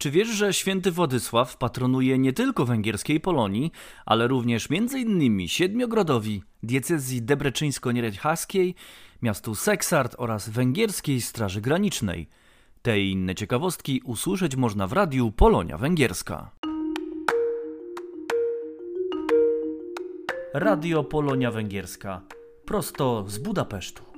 Czy wiesz, że święty Władysław patronuje nie tylko węgierskiej Polonii, ale również m.in. Siedmiogrodowi, diecezji debreczyńsko-nierechaskiej, miastu Seksart oraz węgierskiej Straży Granicznej? Te i inne ciekawostki usłyszeć można w radiu Polonia Węgierska. Radio Polonia Węgierska. Prosto z Budapesztu.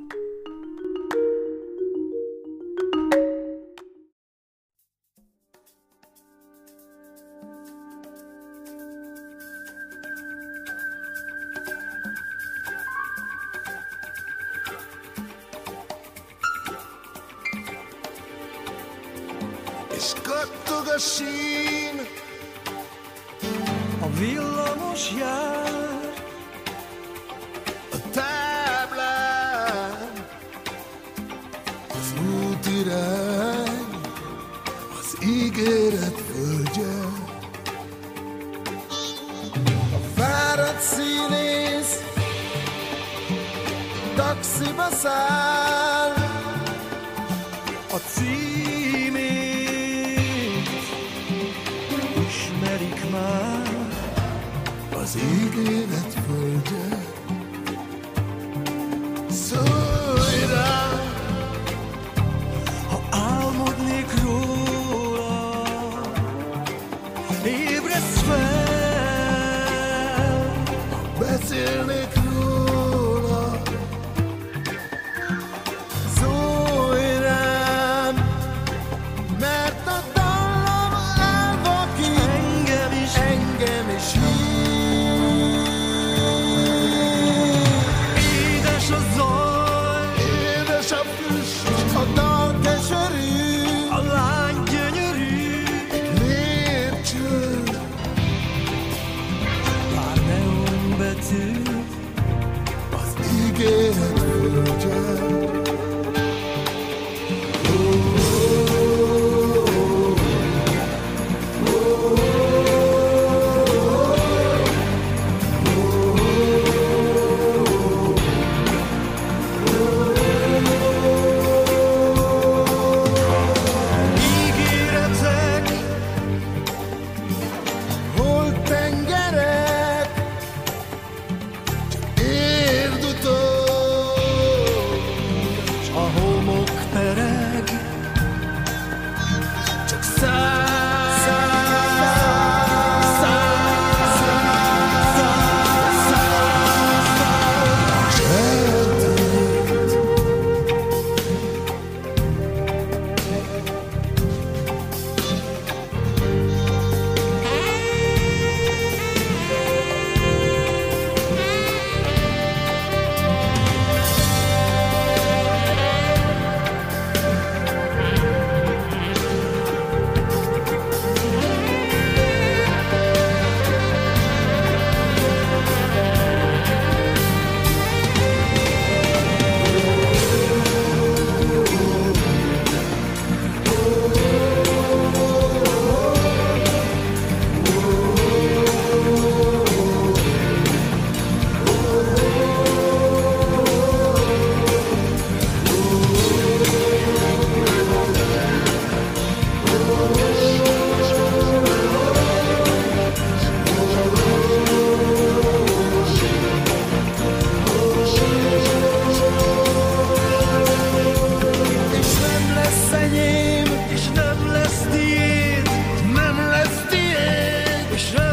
We should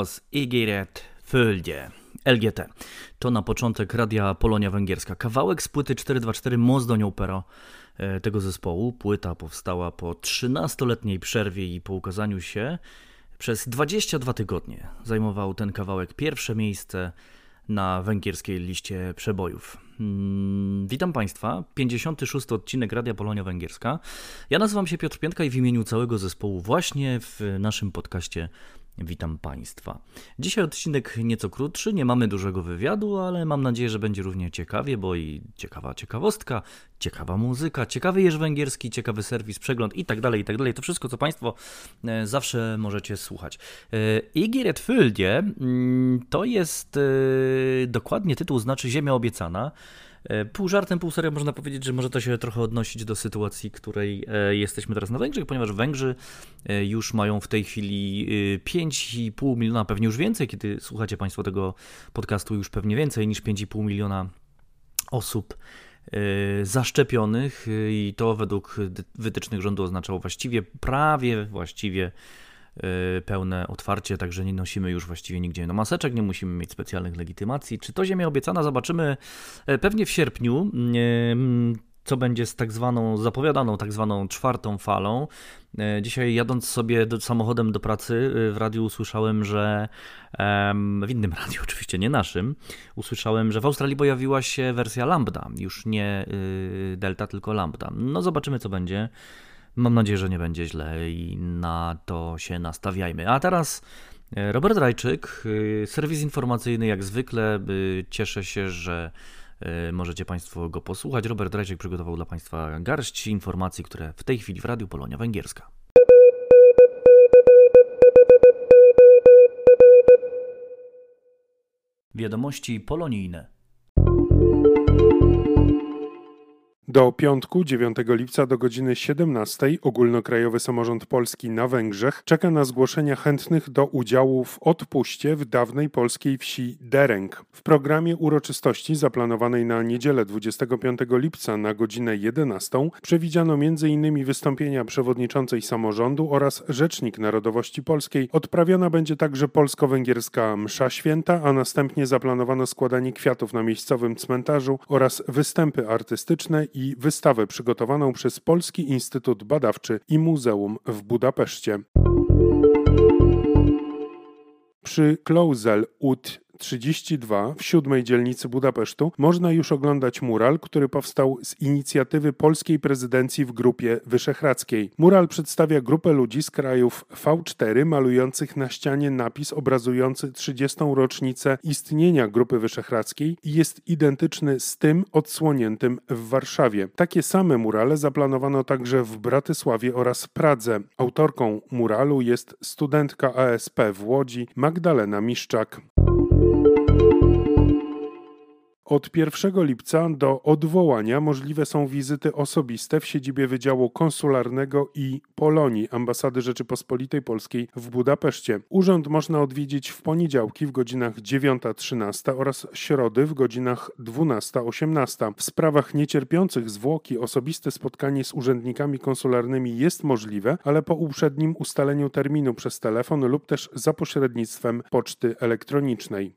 Os Igiret Földzie. LGT. To na początek Radia Polonia Węgierska. Kawałek z płyty 424 Mozdonią Opera tego zespołu. Płyta powstała po 13-letniej przerwie i po ukazaniu się przez 22 tygodnie. Zajmował ten kawałek pierwsze miejsce na węgierskiej liście przebojów. Hmm, witam Państwa, 56 odcinek Radia Polonia Węgierska. Ja nazywam się Piotr Piętka i w imieniu całego zespołu właśnie w naszym podcaście Witam Państwa. Dzisiaj odcinek nieco krótszy, nie mamy dużego wywiadu, ale mam nadzieję, że będzie równie ciekawie, bo i ciekawa ciekawostka, ciekawa muzyka, ciekawy jeż węgierski, ciekawy serwis, przegląd i tak dalej, i tak dalej. To wszystko, co Państwo e, zawsze możecie słuchać. E, Igiret Fyldzie mm, to jest e, dokładnie tytuł, znaczy Ziemia Obiecana. E, pół żartem, pół serio można powiedzieć, że może to się trochę odnosić do sytuacji, której e, jesteśmy teraz na Węgrzech, ponieważ Węgrzy e, już mają w tej chwili 5,5 miliona, pewnie już więcej, kiedy słuchacie Państwo tego podcastu, już pewnie więcej niż 5,5 miliona osób zaszczepionych i to według wytycznych rządu oznaczało właściwie, prawie właściwie pełne otwarcie, także nie nosimy już właściwie nigdzie no maseczek, nie musimy mieć specjalnych legitymacji. Czy to ziemia obiecana zobaczymy e, pewnie w sierpniu co będzie z tak zwaną, zapowiadaną tak zwaną czwartą falą. E, dzisiaj jadąc sobie do, samochodem do pracy y, w radiu usłyszałem, że w innym radiu, oczywiście nie naszym, usłyszałem, że w Australii pojawiła się wersja Lambda, już nie y, Delta, tylko Lambda. No zobaczymy co będzie. Mam nadzieję, że nie będzie źle i na to się nastawiajmy. A teraz e, Robert Rajczyk, e, serwis informacyjny jak zwykle. E, cieszę się, że możecie Państwo go posłuchać. Robert Rajczyk przygotował dla Państwa garść informacji, które w tej chwili w Radiu Polonia Węgierska. Wiadomości polonijne. Do piątku 9 lipca do godziny 17 Ogólnokrajowy Samorząd Polski na Węgrzech czeka na zgłoszenia chętnych do udziału w odpuście w dawnej polskiej wsi Dereng. W programie uroczystości zaplanowanej na niedzielę 25 lipca na godzinę 11 przewidziano m.in. wystąpienia przewodniczącej samorządu oraz rzecznik narodowości polskiej. Odprawiona będzie także polsko-węgierska msza święta, a następnie zaplanowano składanie kwiatów na miejscowym cmentarzu oraz występy artystyczne i wystawę przygotowaną przez Polski Instytut Badawczy i Muzeum w Budapeszcie. Przy Klauzel ut 32 w siódmej dzielnicy Budapesztu można już oglądać mural, który powstał z inicjatywy polskiej prezydencji w Grupie Wyszehradzkiej. Mural przedstawia grupę ludzi z krajów V4 malujących na ścianie napis obrazujący 30. rocznicę istnienia Grupy Wyszehradzkiej i jest identyczny z tym odsłoniętym w Warszawie. Takie same murale zaplanowano także w Bratysławie oraz Pradze. Autorką muralu jest studentka ASP w Łodzi Magdalena Miszczak. Od 1 lipca do odwołania możliwe są wizyty osobiste w siedzibie Wydziału Konsularnego i Polonii Ambasady Rzeczypospolitej Polskiej w Budapeszcie. Urząd można odwiedzić w poniedziałki w godzinach 9.13 oraz środy w godzinach 12.18. W sprawach niecierpiących zwłoki osobiste spotkanie z urzędnikami konsularnymi jest możliwe, ale po uprzednim ustaleniu terminu przez telefon lub też za pośrednictwem poczty elektronicznej.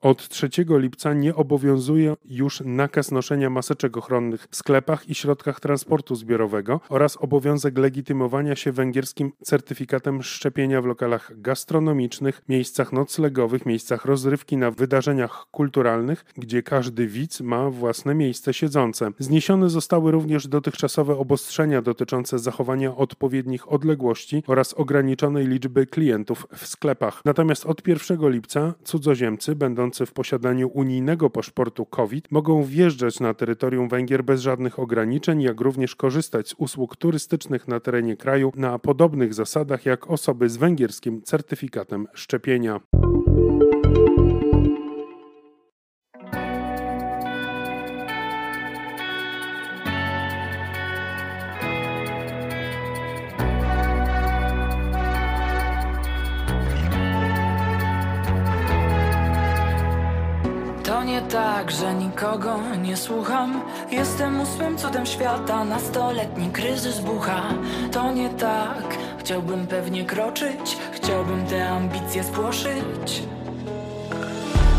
Od 3 lipca nie obowiązuje już nakaz noszenia maseczek ochronnych w sklepach i środkach transportu zbiorowego oraz obowiązek legitymowania się węgierskim certyfikatem szczepienia w lokalach gastronomicznych, miejscach noclegowych, miejscach rozrywki na wydarzeniach kulturalnych, gdzie każdy widz ma własne miejsce siedzące. Zniesione zostały również dotychczasowe obostrzenia dotyczące zachowania odpowiednich odległości oraz ograniczonej liczby klientów w sklepach. Natomiast od 1 lipca cudzoziemcy będą będący w posiadaniu unijnego paszportu COVID mogą wjeżdżać na terytorium Węgier bez żadnych ograniczeń, jak również korzystać z usług turystycznych na terenie kraju na podobnych zasadach jak osoby z węgierskim certyfikatem szczepienia. Tak, że nikogo nie słucham Jestem ósmym cudem świata, nastoletni kryzys bucha To nie tak, chciałbym pewnie kroczyć, chciałbym te ambicje spłoszyć.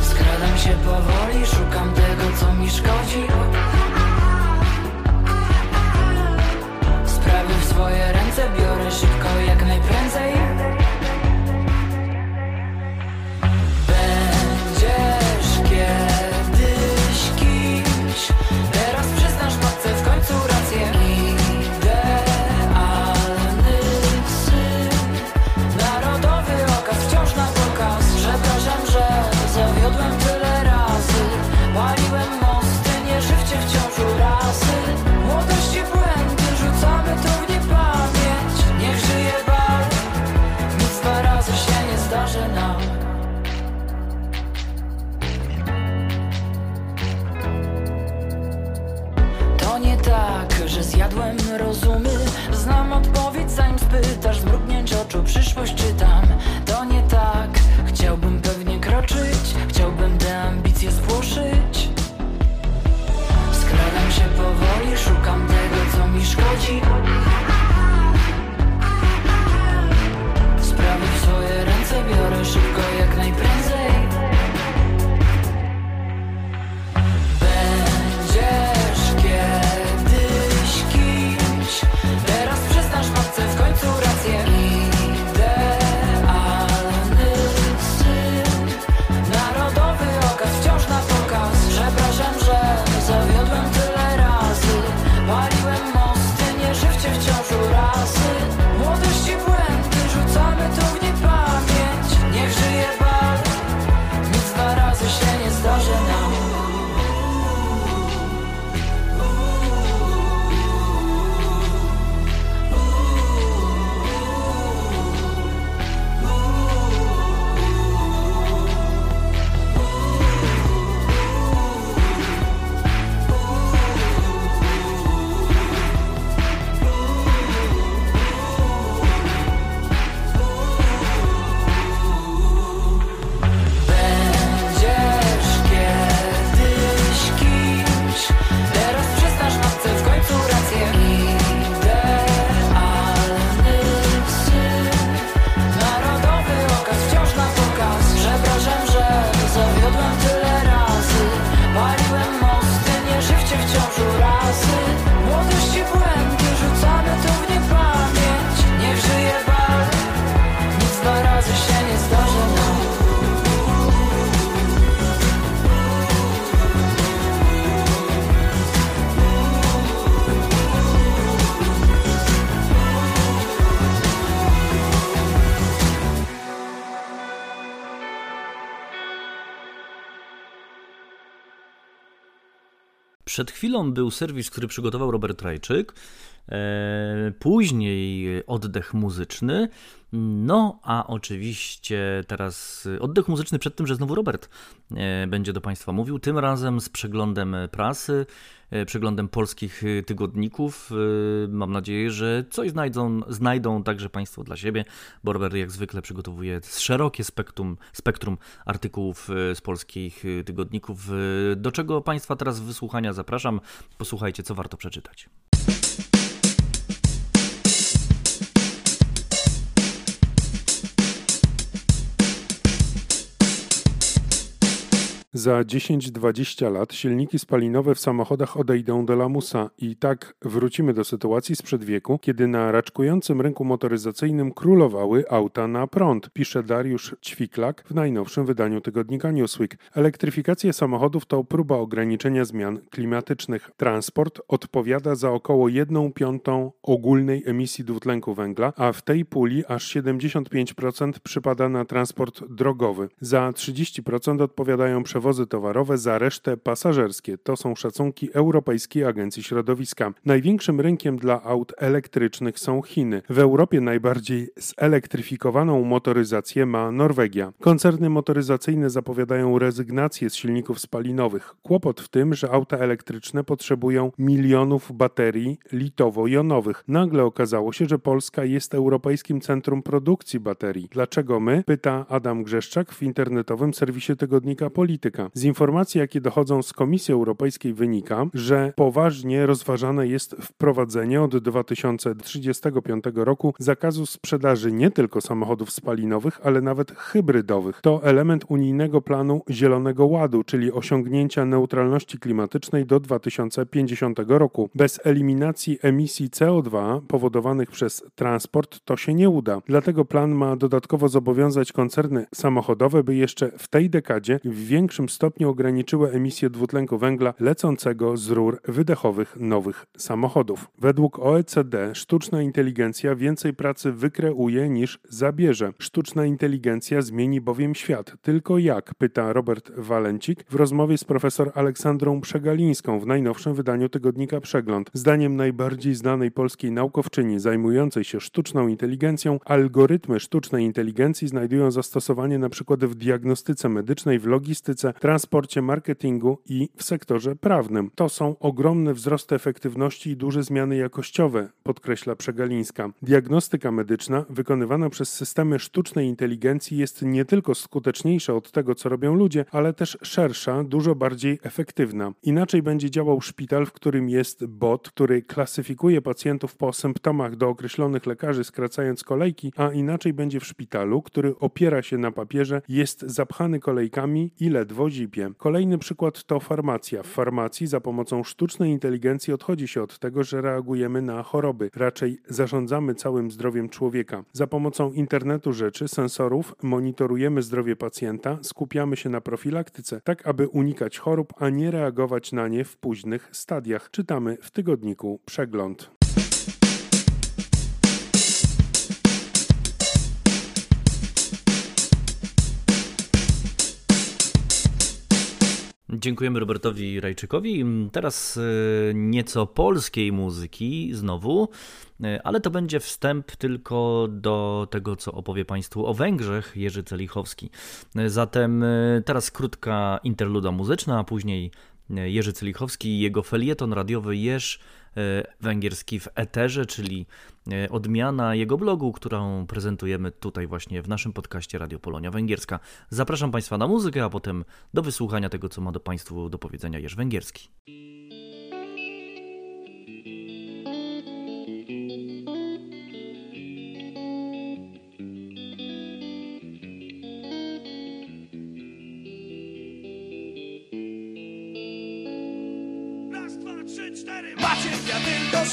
Skradam się powoli, szukam tego, co mi szkodzi. Sprawy w swoje ręce biorę szybko, jak najprędzej. Przed chwilą był serwis, który przygotował Robert Rajczyk. E, później oddech muzyczny. No, a oczywiście teraz oddech muzyczny przed tym, że znowu Robert e, będzie do Państwa mówił. Tym razem z przeglądem prasy, przeglądem polskich e, tygodników. E, Mam nadzieję, że coś znajdą, znajdą także Państwo dla siebie, bo Robert jak zwykle przygotowuje szerokie spektrum, spektrum artykułów e, z polskich e, tygodników, e, do czego Państwa teraz wysłuchania zapraszam. Posłuchajcie, co warto przeczytać. Za 10-20 lat silniki spalinowe w samochodach odejdą do lamusa i tak wrócimy do sytuacji sprzed wieku, kiedy na raczkującym rynku motoryzacyjnym królowały auta na prąd, pisze Dariusz Ćwiklak w najnowszym wydaniu tygodnika Newsweek. Elektryfikacja samochodów to próba ograniczenia zmian klimatycznych. Transport odpowiada za około 1 piątą ogólnej emisji dwutlenku węgla, a w tej puli aż 75% przypada na transport drogowy. Za 30% odpowiadają przewozy towarowe, za resztę pasażerskie. To są szacunki Europejskiej Agencji Środowiska. Największym rynkiem dla aut elektrycznych są Chiny. W Europie najbardziej zelektryfikowaną motoryzację ma Norwegia. Koncerny motoryzacyjne zapowiadają rezygnację z silników spalinowych. Kłopot w tym, że auta elektryczne potrzebują milionów baterii litowo-jonowych. Nagle okazało się, że Polska jest europejskim centrum produkcji baterii. Dlaczego my? Pyta Adam Grzeszczak w internetowym serwisie tygodnika Polityka. Polityka. Z informacji, jakie dochodzą z Komisji Europejskiej wynika, że poważnie rozważane jest wprowadzenie od 2035 roku zakazu sprzedaży nie tylko samochodów spalinowych, ale nawet hybrydowych. To element unijnego planu Zielonego Ładu, czyli osiągnięcia neutralności klimatycznej do 2050 roku. Bez eliminacji emisji CO2 powodowanych przez transport to się nie uda. Dlatego plan ma dodatkowo zobowiązać koncerny samochodowe, by jeszcze w tej dekadzie w większym stopniu ograniczyły emisję dwutlenku węgla lecącego z rur wydechowych nowych samochodów. Według OECD sztuczna inteligencja więcej pracy wykreuje niż zabierze. Sztuczna inteligencja zmieni bowiem świat. Tylko jak? Pyta Robert Walencik w rozmowie z profesor Aleksandrą Przegalińską w najnowszym wydaniu tygodnika Przegląd. Zdaniem najbardziej znanej polskiej naukowczyni zajmującej się sztuczną inteligencją, algorytmy sztucznej inteligencji znajdują zastosowanie np. w diagnostyce medycznej, w logistyce, transporcie, marketingu i w sektorze prawnym. To są ogromne wzrosty efektywności i duże zmiany jakościowe, podkreśla Przegalińska. Diagnostyka medyczna wykonywana przez systemy sztucznej inteligencji jest nie tylko skuteczniejsza od tego, co robią ludzie, ale też szersza, dużo bardziej efektywna. Inaczej będzie działał szpital, w którym jest bot, który klasyfikuje pacjentów po symptomach do określonych lekarzy, skracając kolejki, a inaczej będzie w szpitalu, który opiera się na papierze, jest zapchany kolejkami i ledwo zipie. Kolejny przykład to farmacja. W farmacji za pomocą sztucznej inteligencji odchodzi się od tego, że reagujemy na choroby. Raczej zarządzamy całym zdrowiem człowieka. Za pomocą internetu rzeczy, sensorów monitorujemy zdrowie pacjenta, skupiamy się na profilaktyce, tak aby unikać chorób, a nie reagować na nie w późnych stadiach. Czytamy w tygodniku Przegląd. Dziękujemy Robertowi Rajczykowi. Teraz e, nieco polskiej muzyki znowu, e, ale to będzie wstęp tylko do tego, co opowie Państwu o Węgrzech Jerzy Celichowski. E, Zatem teraz krótka interluda muzyczna, a później Jerzy Celichowski i jego felieton radiowy Jerz węgierski w eterze, czyli odmiana jego blogu, którą prezentujemy tutaj właśnie w naszym podcaście Radio Polonia Węgierska. Zapraszam Państwa na muzykę, a potem do wysłuchania tego, co ma do Państwu do powiedzenia Jerz Węgierski.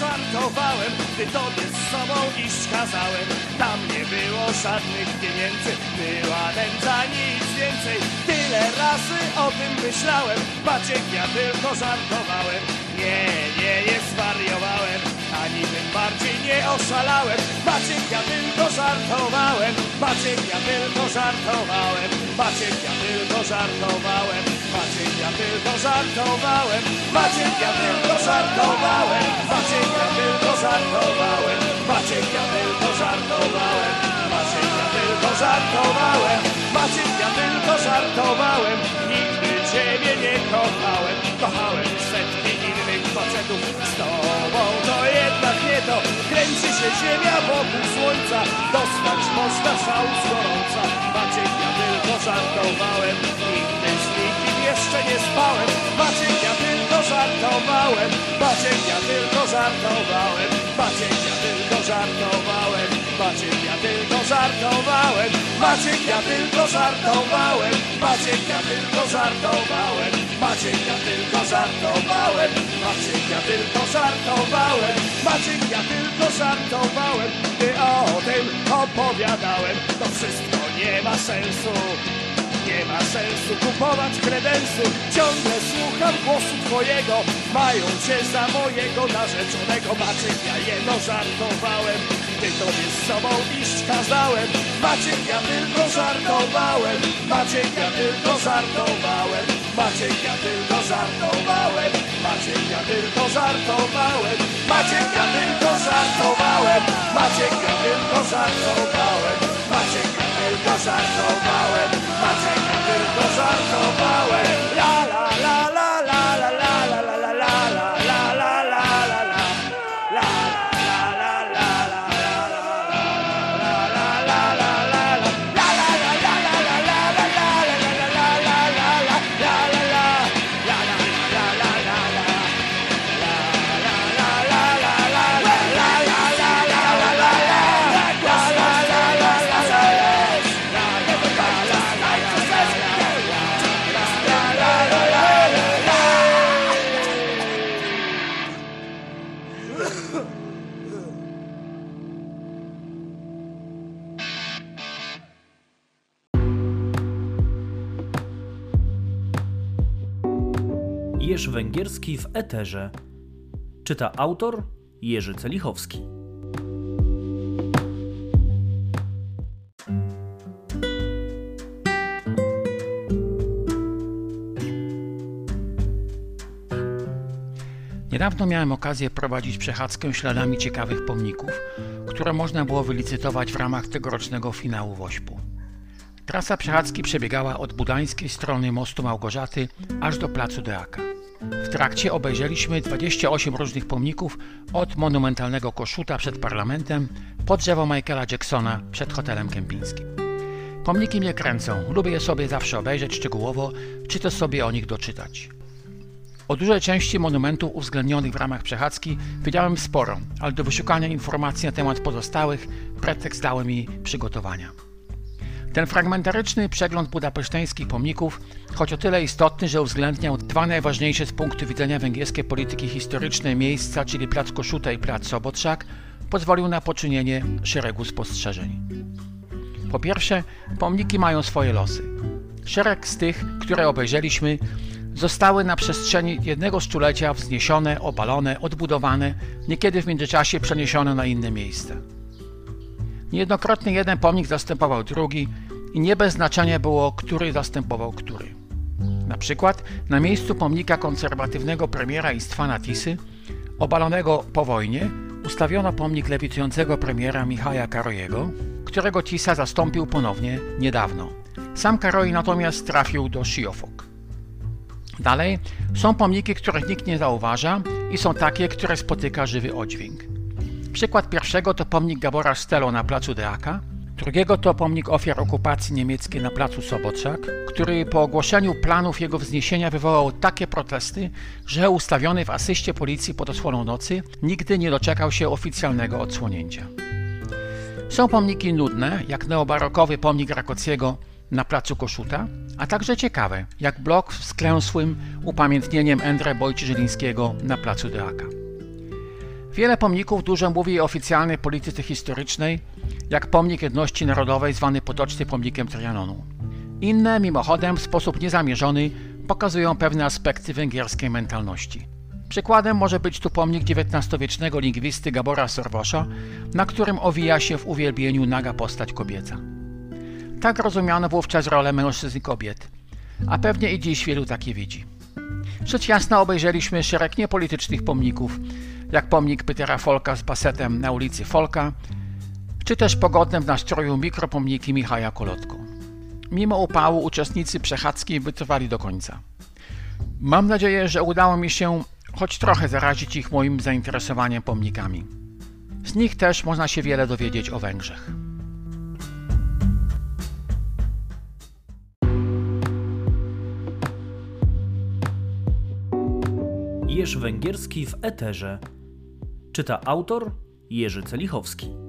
Żartowałem, gdy tobie z sobą iść kazałem. Tam nie było żadnych pieniędzy, była nędza, nic więcej. Tyle razy o tym myślałem, Maciek, ja tylko żartowałem. Nie, nie, nie zwariowałem, ani tym bardziej nie oszalałem. Maciek, ja tylko żartowałem, Maciek, ja tylko żartowałem. Maciek, ja tylko żartowałem, ja tylko żartowałem. Maciek, ja tylko żartowałem, Maciek, ja tylko żartowałem. Maciek, ja tylko żartowałem, Maciek, ja tylko żartowałem. Maciek, ja tylko żartowałem, nigdy ciebie nie kochałem. Kochałem setki innych facetów, z tobą to jednak nie to. Kręci się ziemia wokół słońca, dostać można szału z gorąca. Maciek, ja tylko żartowałem, nigdy nie spałem. Maciek, ja tylko żartowałem, Maciek, ja tylko żartowałem. Maciek, ja tylko żartowałem, Maciek, ja tylko żartowałem. Maciek, ja tylko żartowałem, Maciek, ja tylko żartowałem. Maciek, ja tylko żartowałem, Maciek, ja tylko żartowałem. Maciek, ja tylko żartowałem, gdy o tym opowiadałem. To wszystko nie ma sensu. Nie ma sensu kupować kredensu. Ciągle słucham głosu twojego. Mają cię za mojego narzeczonego. Maciek, ja jeno żartowałem. Ty tobie z sobą iść kazałem. Maciek, ja tylko żartowałem. Maciek, ja tylko żartowałem. Maciek, ja tylko żartowałem. Maciek, ja tylko żartowałem. Maciek, ja tylko żartowałem. Maciek, ja tylko żartowałem. Maciek, tylko żartowałem. Maciek, ja tylko żartowałem węgierski w eterze. Czyta autor Jerzy Celichowski. Niedawno miałem okazję prowadzić przechadzkę śladami ciekawych pomników, które można było wylicytować w ramach tegorocznego finału Wośpu. Trasa przechadzki przebiegała od budańskiej strony mostu Małgorzaty aż do placu Deaka. W trakcie obejrzeliśmy 28 różnych pomników od monumentalnego Koszuta przed parlamentem po drzewo Michaela Jacksona przed hotelem kempingskim. Pomniki mnie kręcą, lubię je sobie zawsze obejrzeć szczegółowo, czy to sobie o nich doczytać. O dużej części monumentów uwzględnionych w ramach przechadzki wiedziałem sporo, ale do wyszukania informacji na temat pozostałych pretekst dały mi przygotowania. Ten fragmentaryczny przegląd budapeszteńskich pomników, choć o tyle istotny, że uwzględniał dwa najważniejsze z punktu widzenia węgierskiej polityki historycznej miejsca, czyli Plac Koszuta i Plac Sobotrzak, pozwolił na poczynienie szeregu spostrzeżeń. Po pierwsze, pomniki mają swoje losy. Szereg z tych, które obejrzeliśmy, zostały na przestrzeni jednego stulecia wzniesione, obalone, odbudowane, niekiedy w międzyczasie przeniesione na inne miejsce. Niejednokrotnie jeden pomnik zastępował drugi i nie bez znaczenia było, który zastępował który. Na przykład na miejscu pomnika konserwatywnego premiera Istwana Tisy, obalonego po wojnie, ustawiono pomnik lewitującego premiera Michała Karojego, którego Tisa zastąpił ponownie niedawno. Sam Karoj natomiast trafił do Shiofok. Dalej są pomniki, których nikt nie zauważa i są takie, które spotyka żywy oddźwięk. Przykład pierwszego to pomnik Gabora Stelo na placu Deaka, drugiego to pomnik ofiar okupacji niemieckiej na placu Sobotrzak, który po ogłoszeniu planów jego wzniesienia wywołał takie protesty, że ustawiony w asyście policji pod osłoną nocy nigdy nie doczekał się oficjalnego odsłonięcia. Są pomniki nudne, jak neobarokowy pomnik Rakociego na placu Koszuta, a także ciekawe, jak blok z klęsłym upamiętnieniem Endre Bojczy-Żylińskiego na placu Deaka. Wiele pomników dużo mówi o oficjalnej polityce historycznej, jak pomnik jedności narodowej zwany potocznie pomnikiem Trianonu. Inne, mimochodem, w sposób niezamierzony pokazują pewne aspekty węgierskiej mentalności. Przykładem może być tu pomnik XIX-wiecznego lingwisty Gabora Sorwosza, na którym owija się w uwielbieniu naga postać kobieca. Tak rozumiano wówczas rolę mężczyzn i kobiet, a pewnie i dziś wielu takie widzi. Rzecz jasna obejrzeliśmy szereg niepolitycznych pomników, jak pomnik Petera Folka z basetem na ulicy Folka, czy też pogodne w nastroju mikropomniki Michała Kolotko. Mimo upału uczestnicy przechadzki wytrwali do końca. Mam nadzieję, że udało mi się choć trochę zarazić ich moim zainteresowaniem pomnikami. Z nich też można się wiele dowiedzieć o Węgrzech. Jeż węgierski w eterze. Czyta autor Jerzy Celichowski.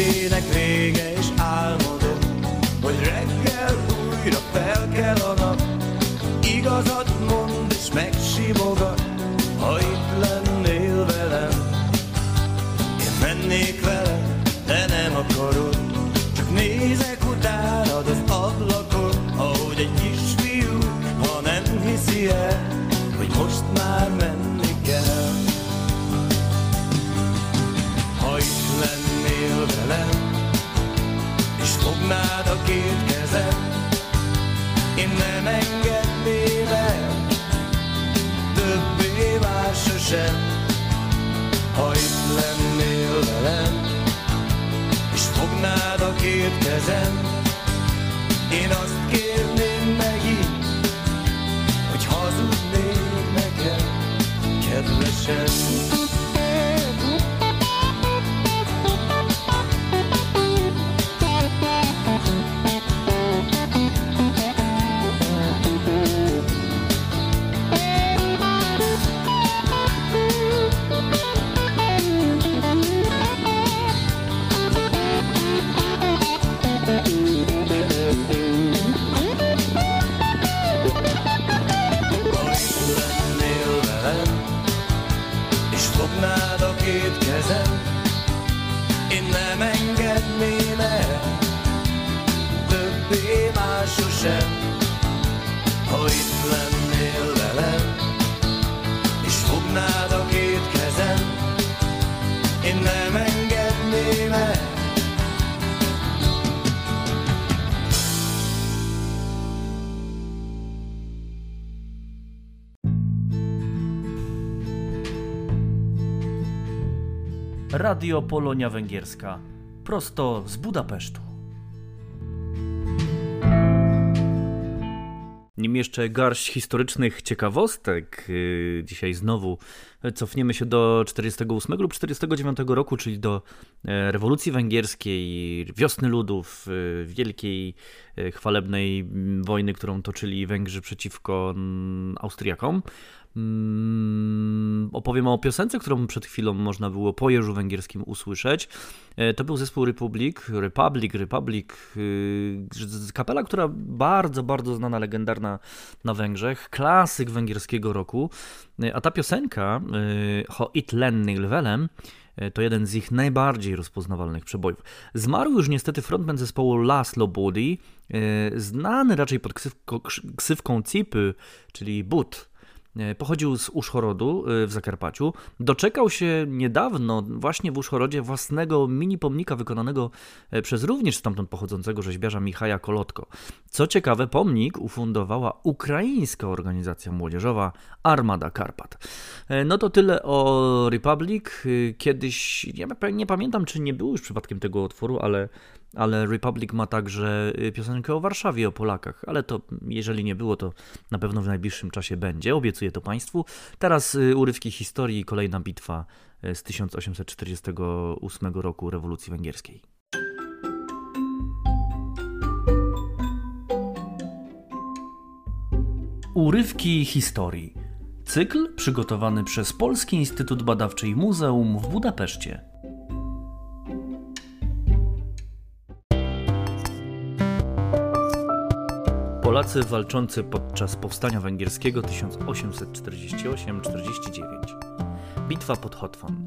Like that Kriege sosem, ha itt lennél velem, és fognád a két kezem, én azt kérném megint, hogy hazudnél nekem, kedvesem. Radio Polonia Węgierska. Prosto z Budapesztu. Nim jeszcze garść historycznych ciekawostek, yy, dzisiaj znowu cofniemy się do 48 lub 49 roku, czyli do e, rewolucji węgierskiej, wiosny ludów, e, wielkiej e, chwalebnej wojny, którą toczyli Węgrzy przeciwko mm, Austriakom. Mm, Opowiem o piosence, którą przed chwilą można było po jeżu węgierskim usłyszeć. E, To był zespół Republic, Republic, Republic, z- kapela, która bardzo, bardzo znana, legendarna na Węgrzech, klasyk węgierskiego roku. E, A ta piosenka, yy, Ho it lenny lvelem, e, to jeden z ich najbardziej rozpoznawalnych przebojów. Zmarł już niestety frontman zespołu Laszlo Body, e, znany raczej pod ksywko, ksywką Cipy, czyli But. E, Pochodził z Uszchorodu e, w Zakarpaciu. Doczekał się niedawno właśnie w Uszchorodzie własnego mini pomnika wykonanego e, przez również stamtąd pochodzącego rzeźbiarza Michaja Kolotko. Co ciekawe, pomnik ufundowała ukraińska organizacja młodzieżowa Armada Karpat. No to tyle o Republic. Kiedyś, ja nie pamiętam czy nie było już przypadkiem tego utworu, ale, ale Republic ma także e, piosenkę o Warszawie, o Polakach, ale to jeżeli nie było, to na pewno w najbliższym czasie będzie. Obiecuję to Państwu. Teraz y, urywki historii kolejna bitwa y, z 1848 roku rewolucji węgierskiej. Urywki historii. Cykl przygotowany przez Polski Instytut Badawczy i Muzeum w Budapeszcie. Polacy walczący podczas powstania węgierskiego 1848-49. Bitwa pod Hotwon.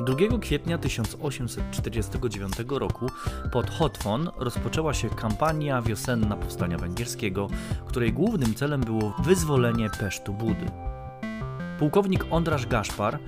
2 kwietnia 1849 roku pod Hotwon rozpoczęła się kampania wiosenna powstania węgierskiego, której głównym celem było wyzwolenie Pesztu Budy. Pułkownik Ondrasz Gaszpar,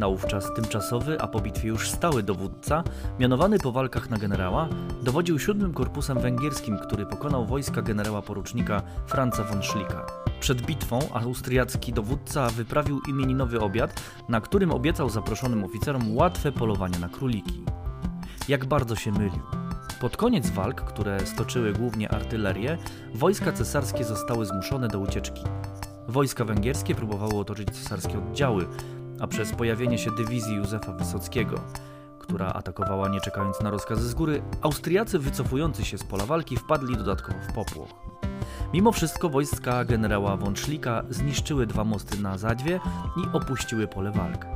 naówczas tymczasowy, a po bitwie już stały dowódca, mianowany po walkach na generała, dowodził siódmym korpusem węgierskim, który pokonał wojska generała porucznika Franza von Schlika. Przed bitwą austriacki dowódca wyprawił imieninowy obiad, na którym obiecał zaproszonym oficerom łatwe polowanie na króliki. Jak bardzo się mylił. Pod koniec walk, które stoczyły głównie artylerię, wojska cesarskie zostały zmuszone do ucieczki. Wojska węgierskie próbowały otoczyć cesarskie oddziały, a przez pojawienie się dywizji Józefa Wysockiego, która atakowała nie czekając na rozkazy z góry, Austriacy wycofujący się z pola walki wpadli dodatkowo w popłoch. Mimo wszystko wojska generała von Schlika zniszczyły dwa mosty na Zadwie i opuściły pole walk.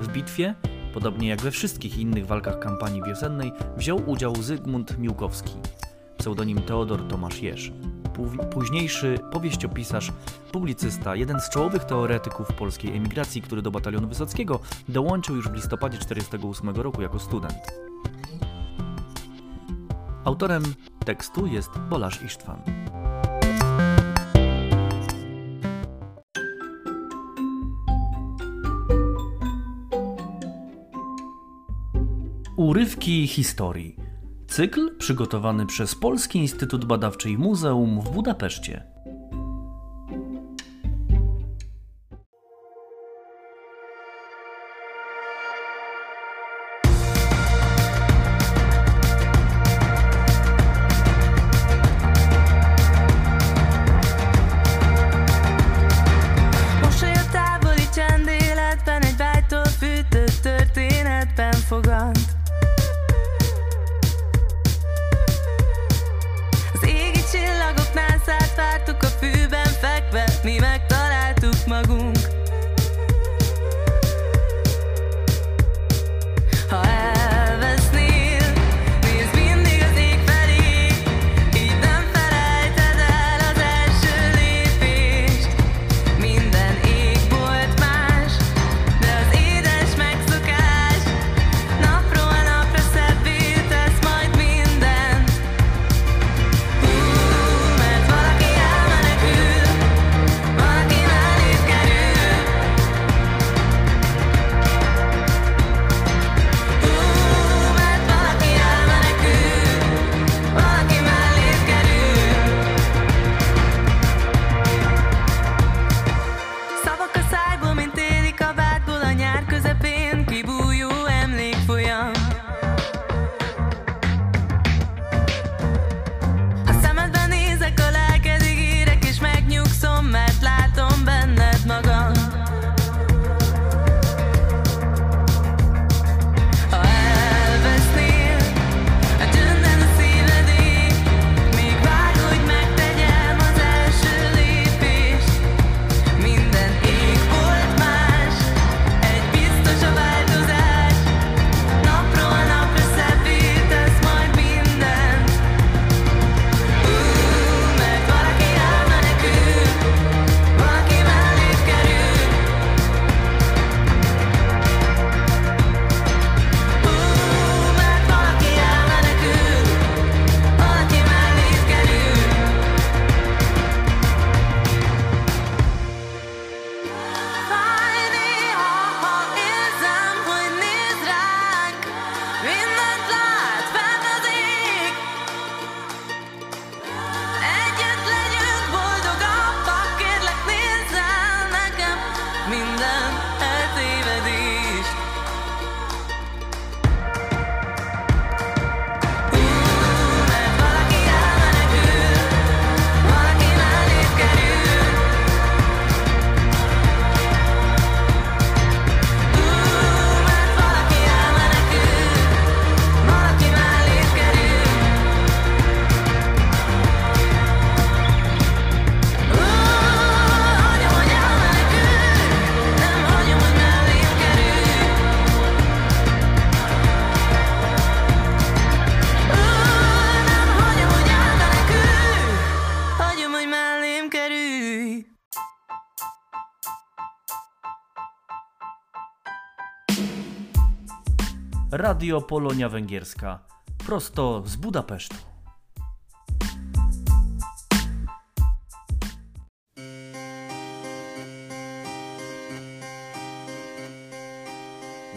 W bitwie, podobnie jak we wszystkich innych walkach kampanii wiosennej, wziął udział Zygmunt Miłkowski, pseudonim Teodor Tomasz Jerz, późniejszy powieściopisarz, publicysta, jeden z czołowych teoretyków polskiej emigracji, który do batalionu Wysockiego dołączył już w listopadzie 1948 roku jako student. Autorem tekstu jest Bolasz Isztwan. Urywki historii. Cykl przygotowany przez Polski Instytut Badawczy i Muzeum w Budapeszcie. Radio Polonia Węgierska. Prosto z Budapesztu.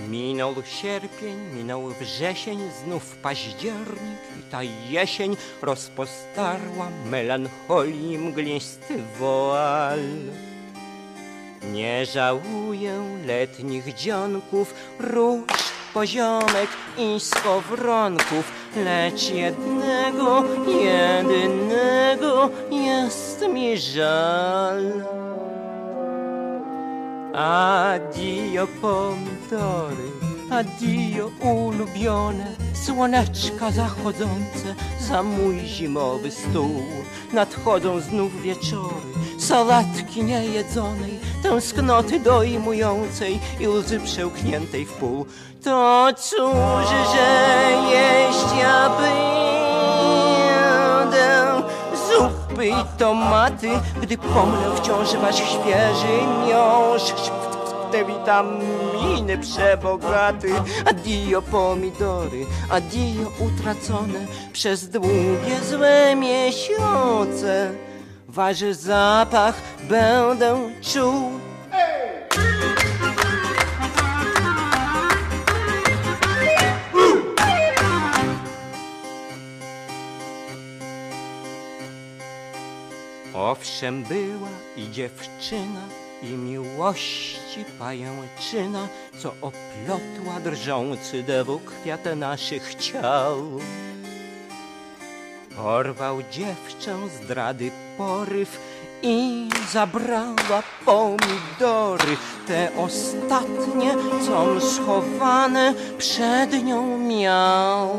Minął sierpień, minął wrzesień, znów październik i ta jesień rozpostarła melancholii mglisty woal. Nie żałuję letnich dzionków, róż, poziomek i skowronków, lecz jednego, jedynego jest mi żal. Addio pomidory, addio ulubione Słoneczka zachodzące za mój zimowy stół Nadchodzą znów wieczory, sałatki niejedzonej Tęsknoty dojmującej i łzy przełkniętej w pół To cóż, że jeść ja będę zupy i tomaty, gdy pomnę wciąż wasz świeży miąższ. Te witaminy przebogaty, adio pomidory, adio utracone przez długie złe miesiące. Waży zapach będę czuł. Owszem była i dziewczyna, i miłości pajęczyna, co oplotła drżący dewu kwiat naszych ciał. Porwał dziewczę zdrady poryw i zabrała pomidory, te ostatnie, com schowane przed nią miał.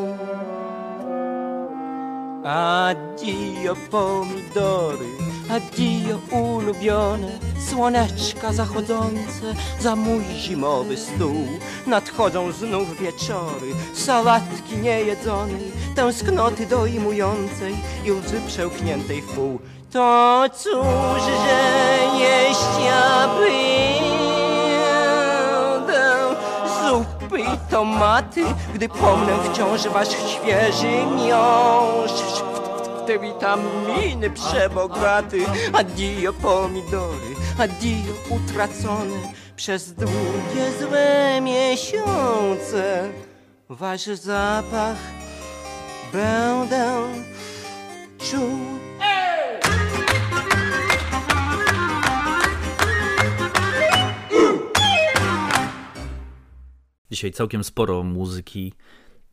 Addio pomidory, addio ulubione, słoneczka zachodzące za mój zimowy stół. Nadchodzą znów wieczory, sałatki niejedzonej, tęsknoty dojmującej i łzy przełkniętej w pół. To cóż, że jeść ja będę zupy i tomaty, gdy pomnę wciąż wasz świeży miąższ. Te witaminy przebogaty, addio pomidory, addio utracone przez długie złe miesiące. Wasz zapach będę czuł. Dzisiaj całkiem sporo muzyki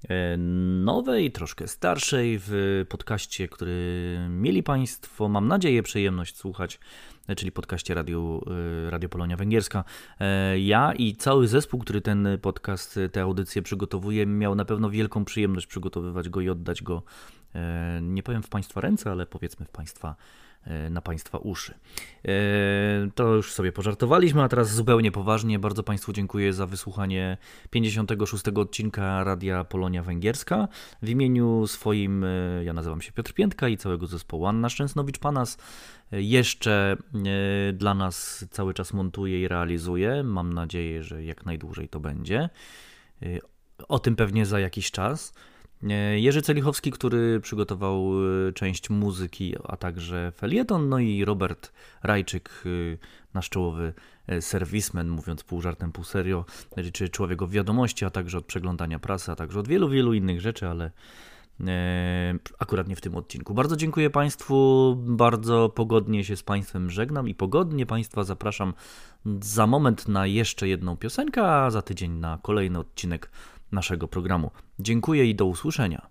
e, nowej, troszkę starszej w podcaście, który mieli Państwo, mam nadzieję, przyjemność słuchać, e, czyli podcaście Radio, e, Radio Polonia Węgierska. Ja i cały zespół, który ten podcast, tę audycję przygotowuje, miał na pewno wielką przyjemność przygotowywać go i oddać go, nie powiem w Państwa ręce, ale powiedzmy w Państwa na Państwa uszy. To już sobie pożartowaliśmy, a teraz zupełnie poważnie. Bardzo Państwu dziękuję za wysłuchanie 56 odcinka Radia Polonia Węgierska. W imieniu swoim, ja nazywam się Piotr Piętka i całego zespołu Anna Szczęsnowicz-Panas jeszcze dla nas cały czas montuje i realizuje. Mam nadzieję, że jak najdłużej to będzie. O tym pewnie za jakiś czas. Jerzy Celichowski, który przygotował część muzyki, a także felieton, no i Robert Rajczyk, nasz czołowy serwismen, mówiąc pół żartem, pół serio, czy człowiek o wiadomości, a także od przeglądania prasy, a także od wielu, wielu innych rzeczy, ale akurat nie w tym odcinku. Bardzo dziękuję Państwu, bardzo pogodnie się z Państwem żegnam i pogodnie Państwa zapraszam za moment na jeszcze jedną piosenkę, a za tydzień na kolejny odcinek naszego programu. Dziękuję i do usłyszenia.